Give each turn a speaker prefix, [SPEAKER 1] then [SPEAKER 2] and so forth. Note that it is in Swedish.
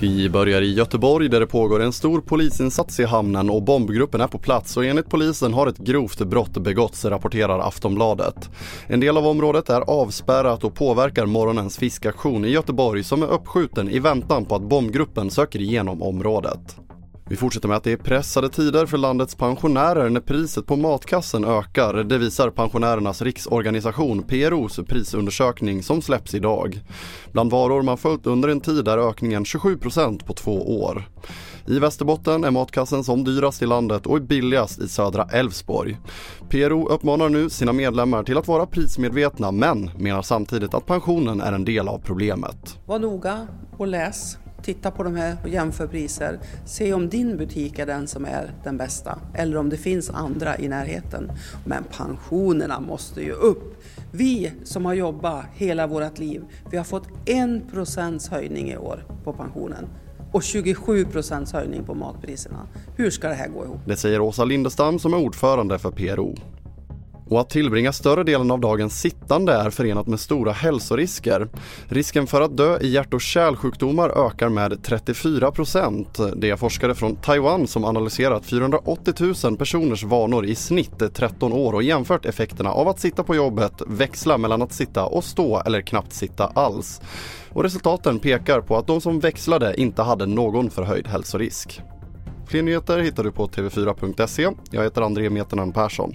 [SPEAKER 1] Vi börjar i Göteborg där det pågår en stor polisinsats i hamnen och bombgruppen är på plats och enligt polisen har ett grovt brott begåtts, rapporterar Aftonbladet. En del av området är avspärrat och påverkar morgonens fiskaktion i Göteborg som är uppskjuten i väntan på att bombgruppen söker igenom området. Vi fortsätter med att det är pressade tider för landets pensionärer när priset på matkassen ökar. Det visar Pensionärernas riksorganisation, PROs prisundersökning som släpps idag. Bland varor man följt under en tid är ökningen 27% på två år. I Västerbotten är matkassen som dyrast i landet och är billigast i södra Älvsborg. PRO uppmanar nu sina medlemmar till att vara prismedvetna men menar samtidigt att pensionen är en del av problemet.
[SPEAKER 2] Var noga och läs. Titta på de här och jämför priser. Se om din butik är den som är den bästa eller om det finns andra i närheten. Men pensionerna måste ju upp. Vi som har jobbat hela vårt liv, vi har fått 1 procents höjning i år på pensionen och 27 procents höjning på matpriserna. Hur ska det här gå ihop?
[SPEAKER 1] Det säger Åsa Lindestam som är ordförande för PRO. Och att tillbringa större delen av dagen sittande är förenat med stora hälsorisker. Risken för att dö i hjärt och kärlsjukdomar ökar med 34 procent. Det är forskare från Taiwan som analyserat 480 000 personers vanor i snitt 13 år och jämfört effekterna av att sitta på jobbet, växla mellan att sitta och stå eller knappt sitta alls. Och resultaten pekar på att de som växlade inte hade någon förhöjd hälsorisk. Fler nyheter hittar du på tv4.se. Jag heter André Meternan Persson.